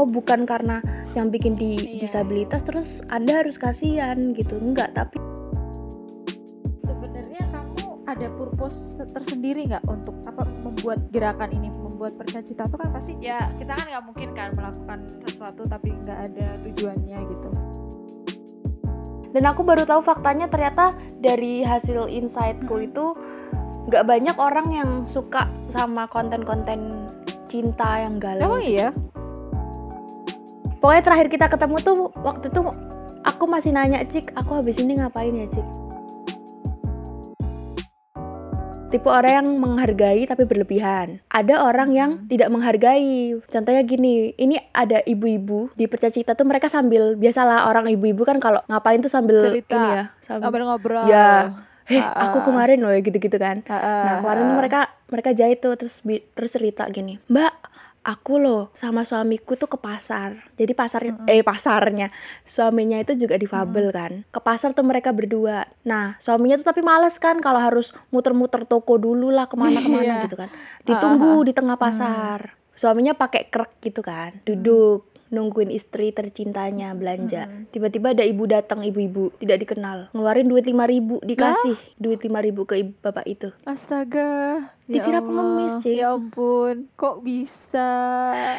oh bukan karena yang bikin di Iya. disabilitas terus anda harus kasihan gitu enggak tapi sebenarnya kamu ada purpose tersendiri nggak untuk apa membuat gerakan ini membuat percaya-cita itu kan pasti ya kita kan nggak mungkin kan melakukan sesuatu tapi nggak ada tujuannya gitu dan aku baru tahu faktanya ternyata dari hasil insightku Mm-mm. itu nggak banyak orang yang suka sama konten-konten cinta yang galau emang iya pokoknya terakhir kita ketemu tuh waktu itu aku masih nanya cik aku habis ini ngapain ya cik tipe orang yang menghargai tapi berlebihan ada orang yang Hmm. tidak menghargai contohnya gini ini ada ibu-ibu di percacita tuh mereka sambil biasalah orang ibu-ibu kan kalau ngapain tuh sambil Cerita. ini ya sambil ngobrol Ya. eh Ah, aku kemarin loh gitu-gitu kan Ah, Nah kemarin tuh mereka mereka jahit tuh terus terus cerita gini, Mbak aku loh sama suamiku tuh ke pasar. Jadi pasar Mm-mm. eh pasarnya suaminya itu juga difabel kan. Ke pasar tuh mereka berdua. Nah suaminya tuh tapi males kan kalau harus muter-muter toko dulu lah ke mana-kemana Iya. gitu kan. Ditunggu Ah, di tengah pasar. Suaminya pakai krek gitu kan, duduk nungguin istri tercintanya belanja. Tiba-tiba ada ibu datang, ibu-ibu tidak dikenal, ngeluarin duit 5000 dikasih duit 5000 ke ibu bapak itu. astaga Dikira ya pengemis. Cik. ya ampun kok bisa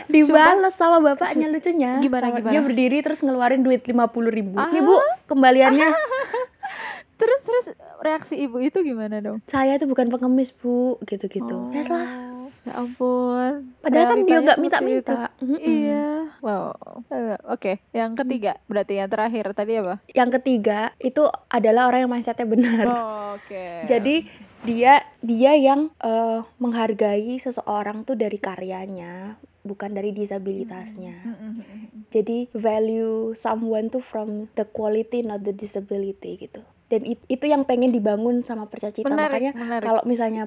Dibales sama bapaknya lucunya. Gimana, Sama- gimana? Dia berdiri terus ngeluarin duit 50.000 ribu. Ah. Nih bu, kembaliannya. terus terus reaksi ibu itu gimana dong Saya tuh bukan pengemis bu, gitu-gitu. Ya lah. Ya ampun Padahal kan dia nggak minta-minta. Iya. Wow. Oke, yang ketiga berarti yang terakhir tadi apa? Yang ketiga itu adalah orang yang mindsetnya benar. Oh, Oke. Jadi dia dia yang eh, menghargai seseorang tuh dari karyanya, bukan dari disabilitasnya. Mm, mm, mm, mm. Jadi value someone tuh from the quality not the disability gitu. Dan it- itu yang pengen dibangun sama percacita. Menarik, Makanya kalau misalnya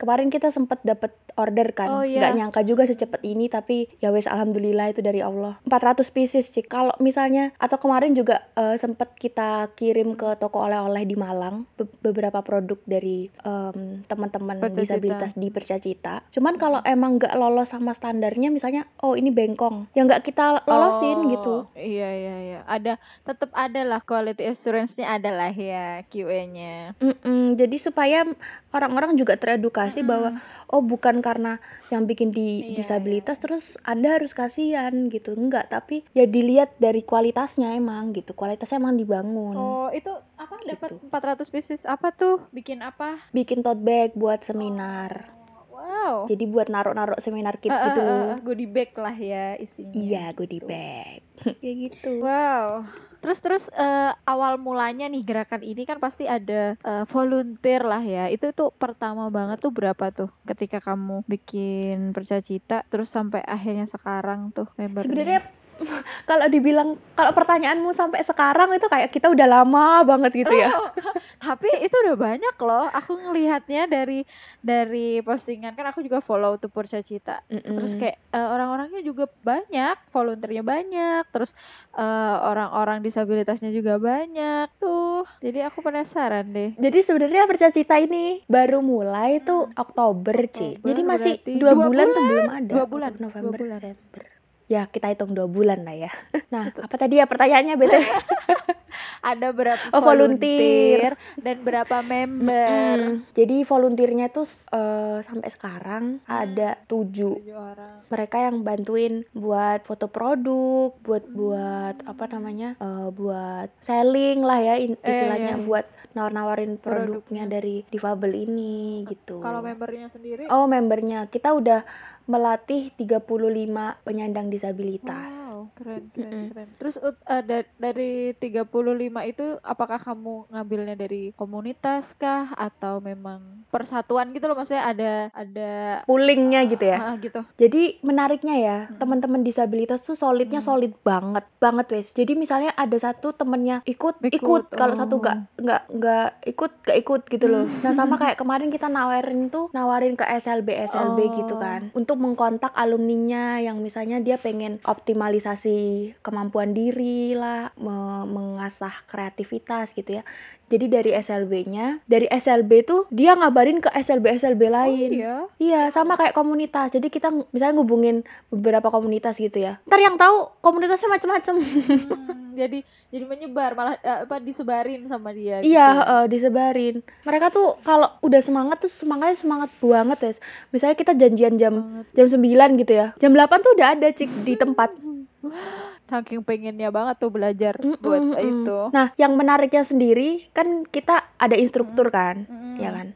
kemarin kita sempat dapat order kan Oh, nggak iya. nyangka juga secepat ini tapi ya wes alhamdulillah itu dari Allah. 400 pieces sih. Kalau misalnya atau kemarin juga eh, sempat kita kirim ke toko oleh-oleh di Malang be- beberapa produk dari em, teman-teman disabilitas di Percacita cuman kalau emang nggak lolos sama standarnya misalnya oh ini bengkong. Ya nggak kita lolosin Oh, gitu. Iya iya iya. Ada tetap ada lah quality assurance-nya ada lah ya QA-nya. Mm-mm, jadi supaya orang-orang juga teredukasi Mm-mm. bahwa oh bukan karena yang bikin di Iya, disabilitas terus anda harus kasihan gitu enggak tapi ya dilihat dari kualitasnya emang gitu kualitasnya emang dibangun Oh, itu apa dapat Gitu. 400 pieces apa tuh? Bikin apa? bikin tote bag buat seminar Wow. jadi buat naruh-naruh seminar kit ah, gitu loh ah, goodie bag lah ya isinya. iya goodie gitu. bag ya gitu Wow. Terus terus eh, awal mulanya nih gerakan ini kan pasti ada eh, volunteer lah ya. Itu tuh pertama banget tuh berapa tuh ketika kamu bikin percacita terus sampai akhirnya sekarang tuh membernya. sebenarnya kalau dibilang kalau pertanyaanmu sampai sekarang itu kayak kita udah lama banget gitu ya Oh, tapi itu udah banyak loh. Aku ngelihatnya dari dari postingan kan aku juga follow tuh Percacita. Terus Mm-mm. kayak eh, orang-orangnya juga banyak, volunteernya banyak, terus eh, orang-orang disabilitasnya juga banyak tuh. Jadi aku penasaran deh. Jadi sebenarnya percacita ini baru mulai tuh Oktober, Ci. Hmm. Oktober Jadi masih dua, dua bulan, tuh belum ada. Dua bulan, Oktober, November, dua bulan. Desember. Ya kita hitung dua bulan lah ya. Nah, Betul. apa tadi ya pertanyaannya btw? Ada berapa Oh, volunteer. dan berapa member? Mm-mm. Jadi volunteernya tuh eh, sampai sekarang ada tujuh. Tujuh orang. Mereka yang bantuin buat foto produk, buat Hmm. buat apa namanya, eh, buat selling lah ya Eh, istilahnya, iya. buat nawar-nawarin produknya Produknya. dari difabel ini gitu. Kalau membernya sendiri? Oh, membernya. Kita udah melatih 35 penyandang disabilitas. Wow, keren keren Mm-mm. keren. Terus eh, da- dari 35 itu apakah kamu ngambilnya dari komunitas kah atau memang persatuan gitu loh maksudnya ada ada Poolingnya gitu ya. Ah, gitu. Jadi menariknya ya, Mm-mm. teman-teman disabilitas tuh solidnya Mm. solid banget, banget wes. Jadi misalnya ada satu temennya ikut, ikut, Ikut, kalau satu oh. nggak nggak nggak ikut, nggak ikut gitu loh. Mm. Nah sama kayak kemarin kita nawarin tuh, nawarin ke SLB SLB gitu Oh. kan, untuk mengkontak alumninya yang misalnya dia pengen optimalisasi kemampuan diri lah, me- mengasah kreativitas gitu ya. Jadi dari SLB-nya, dari SLB tuh dia ngabarin ke SLB-SLB Oh lain. iya. Iya, sama kayak komunitas. Jadi kita misalnya ngubungin beberapa komunitas gitu ya. Ntar yang tahu komunitasnya macam-macam. Hmm, jadi jadi menyebar malah eh, apa disebarin sama dia gitu Iya, ya. heeh, disebarin. Mereka tuh kalau udah semangat tuh semangatnya semangat banget ya. Misalnya kita janjian jam Banget. jam 9 gitu ya. Jam 8 tuh udah ada cik di tempat. Saking pengennya banget tuh belajar Mm-mm, buat mm-mm. itu. Nah, yang menariknya sendiri kan kita ada instruktur kan, Mm-mm. ya kan?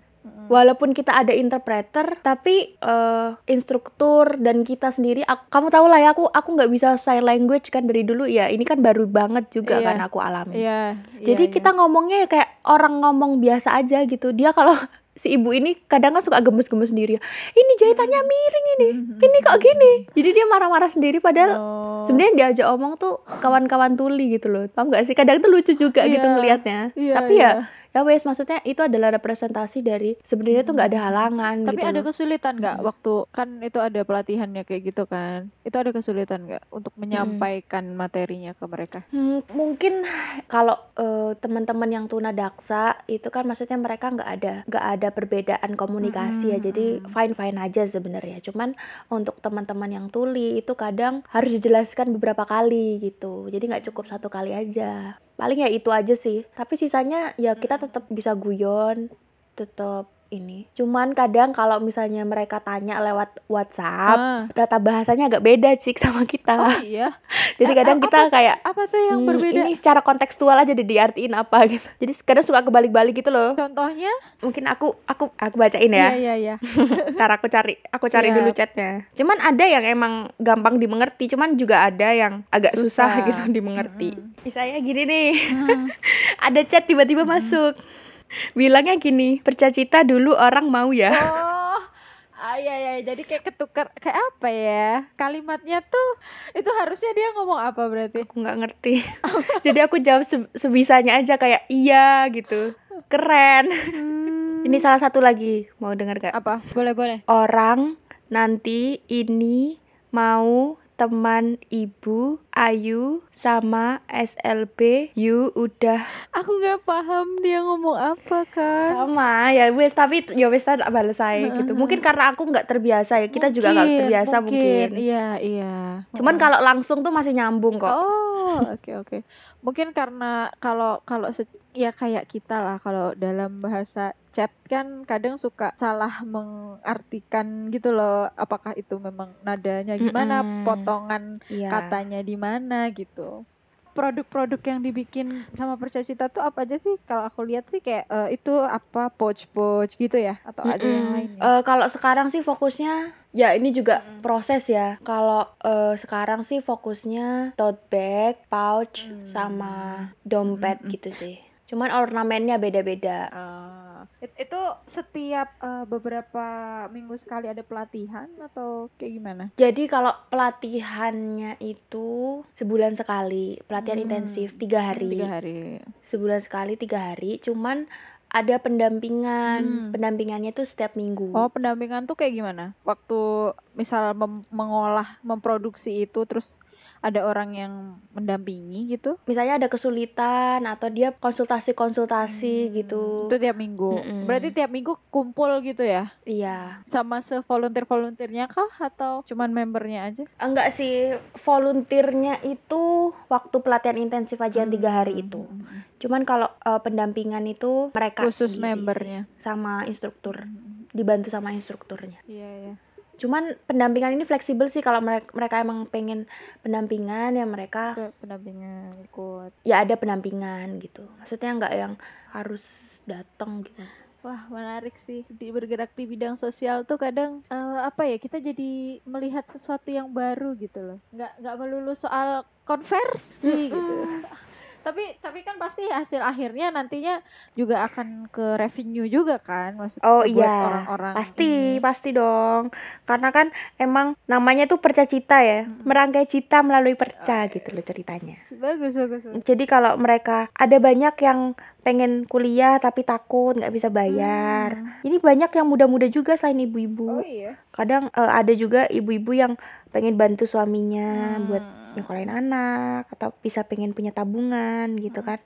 Walaupun kita ada interpreter, tapi eh, instruktur dan kita sendiri, ak- kamu tahu lah ya aku aku nggak bisa sign language kan dari dulu ya. Ini kan baru banget juga Iya. kan aku alami. Iya. Jadi iya, kita ngomongnya ya kayak orang ngomong biasa aja gitu. Dia kalau si ibu ini kadang kan suka gemes-gemes sendiri. Ini jahitannya miring ini. iya. Ini kok gini? Jadi dia marah-marah sendiri padahal Oh. sebenarnya diajak omong tuh kawan-kawan tuli gitu loh. Paham gak sih? Kadang tuh lucu juga gitu Iya. ngelihatnya. Iya, Tapi iya. ya ya wes maksudnya itu adalah representasi dari sebenarnya tuh nggak ada halangan Tapi gitu ada loh. kesulitan nggak waktu kan itu ada pelatihannya kayak gitu kan? Itu ada kesulitan nggak untuk menyampaikan materinya ke mereka? Hmm, mungkin kalau eh, teman-teman yang tunadaksa itu kan maksudnya mereka nggak ada nggak ada perbedaan komunikasi ya jadi Mm-mm. fine fine aja sebenarnya cuman untuk teman-teman yang tuli itu kadang harus dijelaskan beberapa kali gitu jadi nggak cukup satu kali aja paling ya itu aja sih. Tapi sisanya ya kita tetap bisa guyon tetap ini cuman kadang kalau misalnya mereka tanya lewat WhatsApp Ah. tata bahasanya agak beda cik sama kita Oh iya. jadi Eh, kadang eh, kita kayak Apa tuh yang Hmm, berbeda? Ini secara kontekstual aja deh diartiin apa gitu. Jadi kadang suka kebalik-balik gitu loh. Contohnya? Mungkin aku aku aku bacain ya. Iya iya iya. Ntar aku cari aku cari Siap. dulu chatnya. Cuman ada yang emang gampang dimengerti, cuman juga ada yang agak susah, Susah. gitu dimengerti. Mm-mm. Misalnya gini nih, Hmm. ada chat tiba-tiba masuk. Bilangnya gini, bercita dulu orang mau ya. Oh, ah, iya, iya. Jadi kayak ketukar, kayak apa ya? Kalimatnya tuh, itu harusnya dia ngomong apa berarti? Aku nggak ngerti. Jadi aku jawab se- sebisanya aja kayak iya gitu. Keren. Hmm, Ini salah satu lagi, mau denger gak? apa? Boleh, boleh. orang nanti ini mau teman ibu Ayu sama SLB you udah. Aku nggak paham dia ngomong apa kan? sama ya wes tapi ya wes tak balas saya gitu. Mungkin karena aku nggak terbiasa ya. Kita juga nggak Mungkin, terbiasa mungkin, Iya, iya. cuman kalau langsung tuh masih nyambung kok. Oh, oke oke. Mungkin karena kalau kalau se- ya kayak kita lah kalau dalam bahasa chat kan kadang suka salah mengartikan gitu loh. Apakah itu memang nadanya gimana, Mm-mm. potongan iya katanya di mana gitu. Produk-produk yang dibikin sama Persecita tuh apa aja sih? Kalau aku lihat sih kayak eh, itu apa pouch-pouch gitu ya atau ada yang lain ya? Eh, kalau sekarang sih fokusnya ya ini juga Mm-mm. proses ya. Kalau eh, sekarang sih fokusnya tote bag, pouch, Hmm. sama dompet Mm-mm. gitu sih. Cuman ornamennya beda-beda. It- itu setiap eh, beberapa minggu sekali ada pelatihan atau kayak gimana? Jadi kalau pelatihannya itu sebulan sekali, pelatihan Hmm. intensif tiga hari. Tiga hari. Sebulan sekali tiga hari. Cuman ada pendampingan, Hmm. pendampingannya tuh setiap minggu. Oh, pendampingan tuh kayak gimana? Waktu misal mem- mengolah, memproduksi itu terus ada orang yang mendampingi gitu? Misalnya ada kesulitan atau dia konsultasi-konsultasi gitu. Hmm, Itu tiap minggu. Mm-mm. Berarti tiap minggu kumpul gitu ya? Iya. Sama se-volunteer-volunteernya kah atau cuman membernya aja? Enggak sih, volunteernya itu waktu pelatihan intensif aja yang tiga hari itu. hmm. Cuman kalau eh, pendampingan itu mereka Khusus sih, membernya. sama instruktur, Hmm, dibantu sama instrukturnya. Iya, iya. Cuman pendampingan ini fleksibel sih kalau mereka mereka emang pengen pendampingan ya mereka pendampingan ikut. ya ada pendampingan gitu. Maksudnya nggak yang harus datang gitu. Wah, menarik sih. Di bergerak di bidang sosial tuh kadang eh, apa ya? Kita jadi melihat sesuatu yang baru gitu loh. Nggak nggak melulu soal konversi gitu. tapi tapi kan pasti hasil akhirnya nantinya juga akan ke revenue juga kan maksudnya Oh buat iya, orang-orang pasti ini. pasti dong. Karena kan emang namanya tuh perca cita ya, Mm-mm. merangkai cita melalui Oh, perca iya. gitu loh ceritanya. bagus bagus, bagus. Jadi kalau mereka ada banyak yang pengen kuliah tapi takut nggak bisa bayar. Hmm. Ini banyak yang muda-muda juga selain ibu-ibu. oh iya Kadang eh, ada juga ibu-ibu yang pengen bantu suaminya Hmm. buat nyekolahin anak atau bisa pengen punya tabungan gitu Hmm. kan.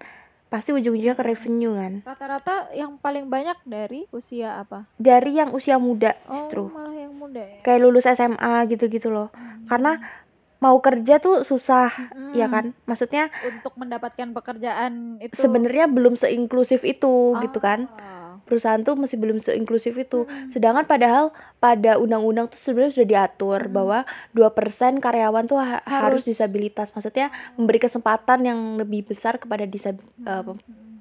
pasti ujung-ujungnya ke revenue kan Rata-rata yang paling banyak dari usia apa? dari yang usia muda Oh, justru malah yang muda ya. kayak lulus SMA gitu-gitu loh karena mau kerja tuh susah Mm-mm. ya kan maksudnya Untuk mendapatkan pekerjaan itu sebenarnya belum seinklusif itu gitu kan Ah. Perusahaan tuh masih belum seinklusif itu Mm-mm. sedangkan padahal pada undang-undang tuh sebenarnya sudah diatur Mm. bahwa 2% karyawan tuh ha- harus Harus. disabilitas maksudnya memberi kesempatan yang lebih besar kepada disab eh, Mm-mm.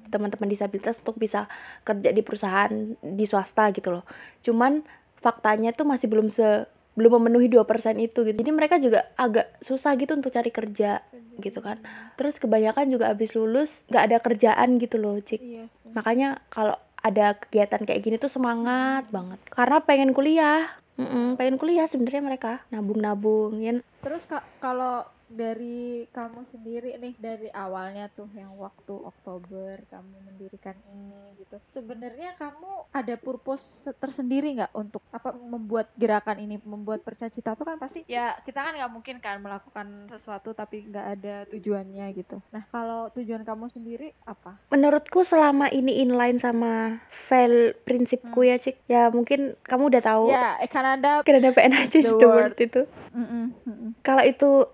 teman-teman disabilitas untuk bisa kerja di perusahaan di swasta gitu loh. Cuman faktanya tuh masih belum se belum memenuhi 2% itu gitu. Jadi mereka juga agak susah gitu untuk cari kerja gitu kan. Terus kebanyakan juga habis lulus nggak ada kerjaan gitu loh, Cik. Iya. Makanya kalau ada kegiatan kayak gini tuh semangat banget. Karena pengen kuliah. Mm-mm, pengen kuliah sebenarnya mereka nabung-nabung ya Terus kalau dari kamu sendiri nih dari awalnya tuh yang waktu Oktober kamu mendirikan ini gitu. Sebenarnya kamu ada purpose tersendiri nggak untuk apa membuat gerakan ini, membuat percacita itu kan pasti ya kita kan nggak mungkin kan melakukan sesuatu tapi nggak ada tujuannya gitu. Nah kalau tujuan kamu sendiri apa? menurutku selama ini inline sama fail prinsipku ya cik ya mungkin kamu udah tahu Ya, eh, Kanada Canada PNH the, the word itu mm-mm, mm-mm. kalau itu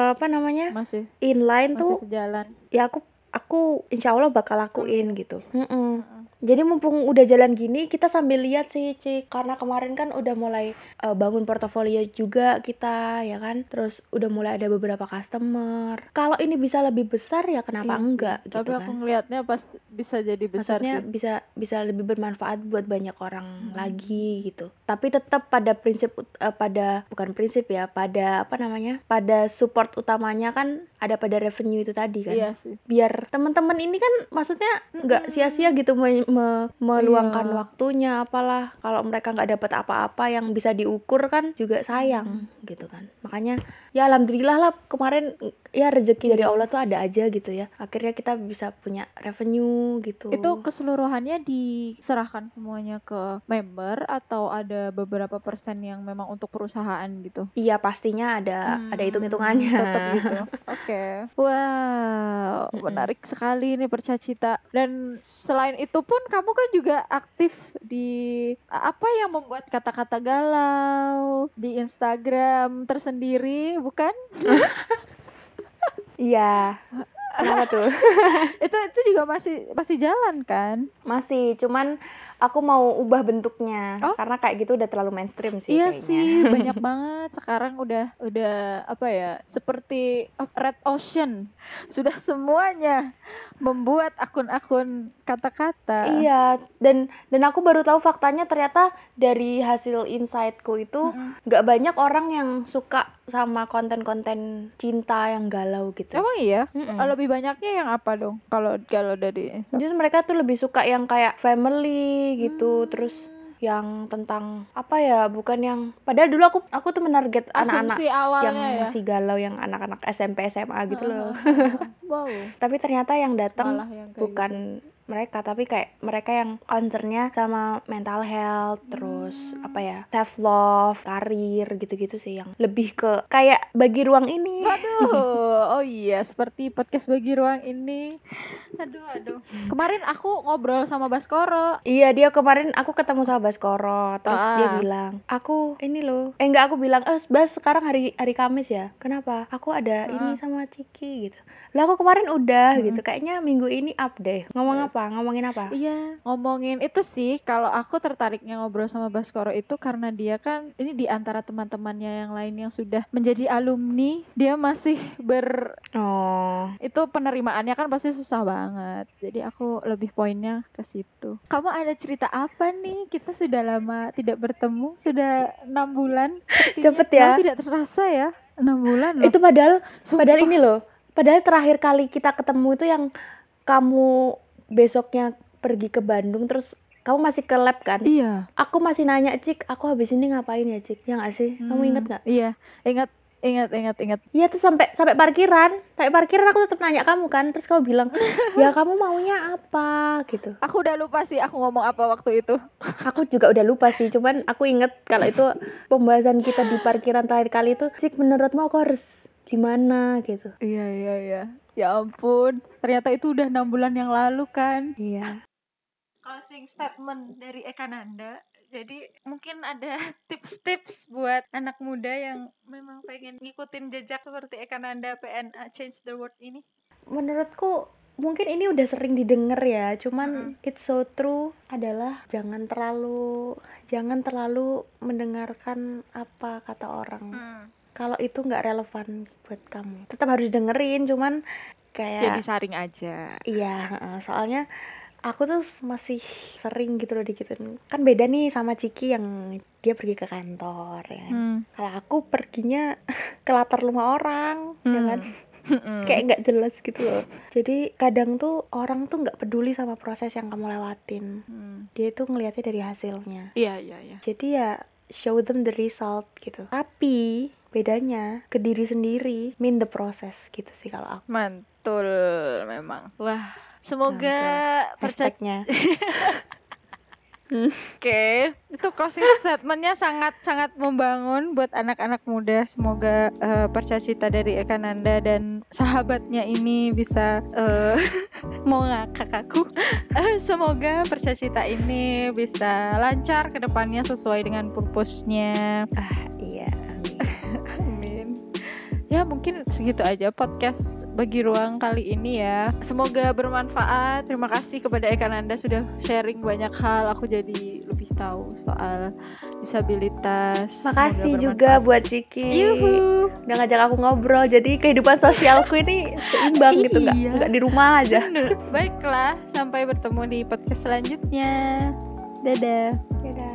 eh, apa namanya masih inline masih tuh sejalan. ya aku aku insya Allah bakal lakuin Amin. gitu Mm-mm. Mm-mm. Jadi mumpung udah jalan gini kita sambil lihat sih cik karena kemarin kan udah mulai eh, bangun portofolio juga kita ya kan terus udah mulai ada beberapa customer kalau ini bisa lebih besar ya kenapa Iya sih. enggak gitu Tapi kan aku ngelihatnya pas bisa jadi besar maksudnya sih. bisa bisa lebih bermanfaat buat banyak orang Hmm. lagi gitu tapi tetap pada prinsip eh, pada bukan prinsip ya pada apa namanya pada support utamanya kan ada pada revenue itu tadi kan Iya sih. biar teman-teman ini kan maksudnya nggak Mm-mm. sia-sia gitu me- me- meluangkan Iya. waktunya apalah. Kalau mereka nggak dapat apa-apa yang bisa diukur kan juga sayang gitu kan. Makanya ya alhamdulillah lah kemarin ya rezeki dari. Allah tuh ada aja gitu ya akhirnya kita bisa punya revenue gitu Itu keseluruhannya diserahkan semuanya ke member atau ada beberapa persen yang memang untuk perusahaan gitu? iya pastinya ada ada Hmm, hitung-hitungannya Tetap gitu. Oke. Wow, Mm-mm. menarik sekali nih percacita. Dan selain itu pun kamu kan juga aktif di apa yang membuat kata-kata galau di Instagram tersendiri, bukan? iya kenapa tuh itu itu juga masih masih jalan kan? masih cuman aku mau ubah bentuknya Oh. karena kayak gitu udah terlalu mainstream sih Iya kayaknya. sih, banyak banget sekarang udah udah apa ya? Seperti Red Ocean. Sudah semuanya membuat akun-akun kata-kata. Iya, dan dan aku baru tahu faktanya ternyata dari hasil insightku itu nggak banyak orang yang suka sama konten-konten cinta yang galau gitu. Emang iya? Mm-mm. Lebih banyaknya yang apa dong? Kalau kalau dari Insta? Jadi mereka tuh lebih suka yang kayak family gitu, Hmm. terus yang tentang apa ya, bukan yang padahal dulu aku aku tuh menarget anak-anak yang ya. masih galau yang anak-anak SMP SMA gitu loh. wow. Tapi ternyata yang datang bukan mereka tapi kayak mereka yang concernnya sama mental health terus Hmm. apa ya self love karir gitu-gitu sih yang lebih ke kayak bagi ruang ini gitu. Waduh, oh iya, seperti podcast bagi ruang ini. Aduh, aduh. Kemarin aku ngobrol sama Baskoro. iya dia kemarin aku ketemu sama Baskoro terus dia Ah. bilang aku ini loh eh enggak aku bilang eh Bas sekarang hari hari Kamis ya kenapa aku ada ini Ah. sama Ciki gitu lah aku kemarin udah Mm-mm. gitu kayaknya minggu ini up deh ngomong Yes. apa ngomongin apa Iya, ngomongin itu sih kalau aku tertariknya ngobrol sama Baskoro itu karena dia kan ini di antara teman-temannya yang lain yang sudah menjadi alumni, dia masih ber oh itu penerimaannya kan pasti susah banget. Jadi aku lebih poinnya ke situ. Kamu ada cerita apa nih? Kita sudah lama tidak bertemu, sudah enam bulan sepertinya. Cepet ya. Malah tidak terasa ya, enam bulan loh. itu padahal Sumpah. Padahal ini loh, padahal terakhir kali kita ketemu itu yang kamu besoknya pergi ke Bandung terus kamu masih ke lab kan? Iya. Aku masih nanya Cik, aku habis ini ngapain ya Cik? Ya nggak sih? Kamu Hmm, inget nggak? Iya, ingat, ingat, ingat, ingat. Iya tuh sampai sampai parkiran, sampai parkiran aku tetap nanya kamu kan, terus kamu bilang ya kamu maunya apa gitu. Aku udah lupa sih aku ngomong apa waktu itu. Aku juga udah lupa sih, cuman aku inget kalau itu pembahasan kita di parkiran terakhir kali itu, Cik menurutmu aku harus gimana gitu Iya iya iya. Ya ampun, ternyata itu udah enam bulan yang lalu kan. iya Closing statement dari Eka Nanda. Jadi mungkin ada tips-tips buat anak muda yang memang pengen ngikutin jejak seperti Eka Nanda PNA Change the World ini. menurutku mungkin ini udah sering didengar ya cuman Mm-mm. it's so true adalah jangan terlalu jangan terlalu mendengarkan apa kata orang kalau itu nggak relevan buat kamu tetap harus dengerin cuman kayak Jadi saring aja. iya soalnya aku tuh masih sering gitu loh digituin kan beda nih sama Ciki yang dia pergi ke kantor ya kan. Hmm. kalau aku perginya ke latar rumah orang ya Hmm. kan kayak nggak jelas gitu loh jadi kadang tuh orang tuh nggak peduli sama proses yang kamu lewatin Hmm. dia tuh ngelihatnya dari hasilnya Iya iya iya. jadi ya show them the result gitu tapi bedanya ke diri sendiri mean the process gitu sih kalau aku Mantul memang. Wah, semoga percaya hashtagnya Oke, itu closing statementnya sangat sangat membangun buat anak-anak muda. Semoga eh, percaya dari Eka Nanda dan sahabatnya ini bisa eh, mau ngakak aku. Eh, semoga percaya ini bisa lancar ke depannya sesuai dengan purpose-nya. ah iya. Ya mungkin segitu aja podcast bagi ruang kali ini ya. Semoga bermanfaat. Terima kasih kepada Eka Nanda sudah sharing banyak hal. Aku jadi lebih tahu soal disabilitas. makasih juga buat Ciki. Yuhu. udah ngajak aku ngobrol jadi kehidupan sosialku ini seimbang gitu nggak Iya. nggak di rumah aja Bener. Baiklah, sampai bertemu di podcast selanjutnya. Dadah. Dadah.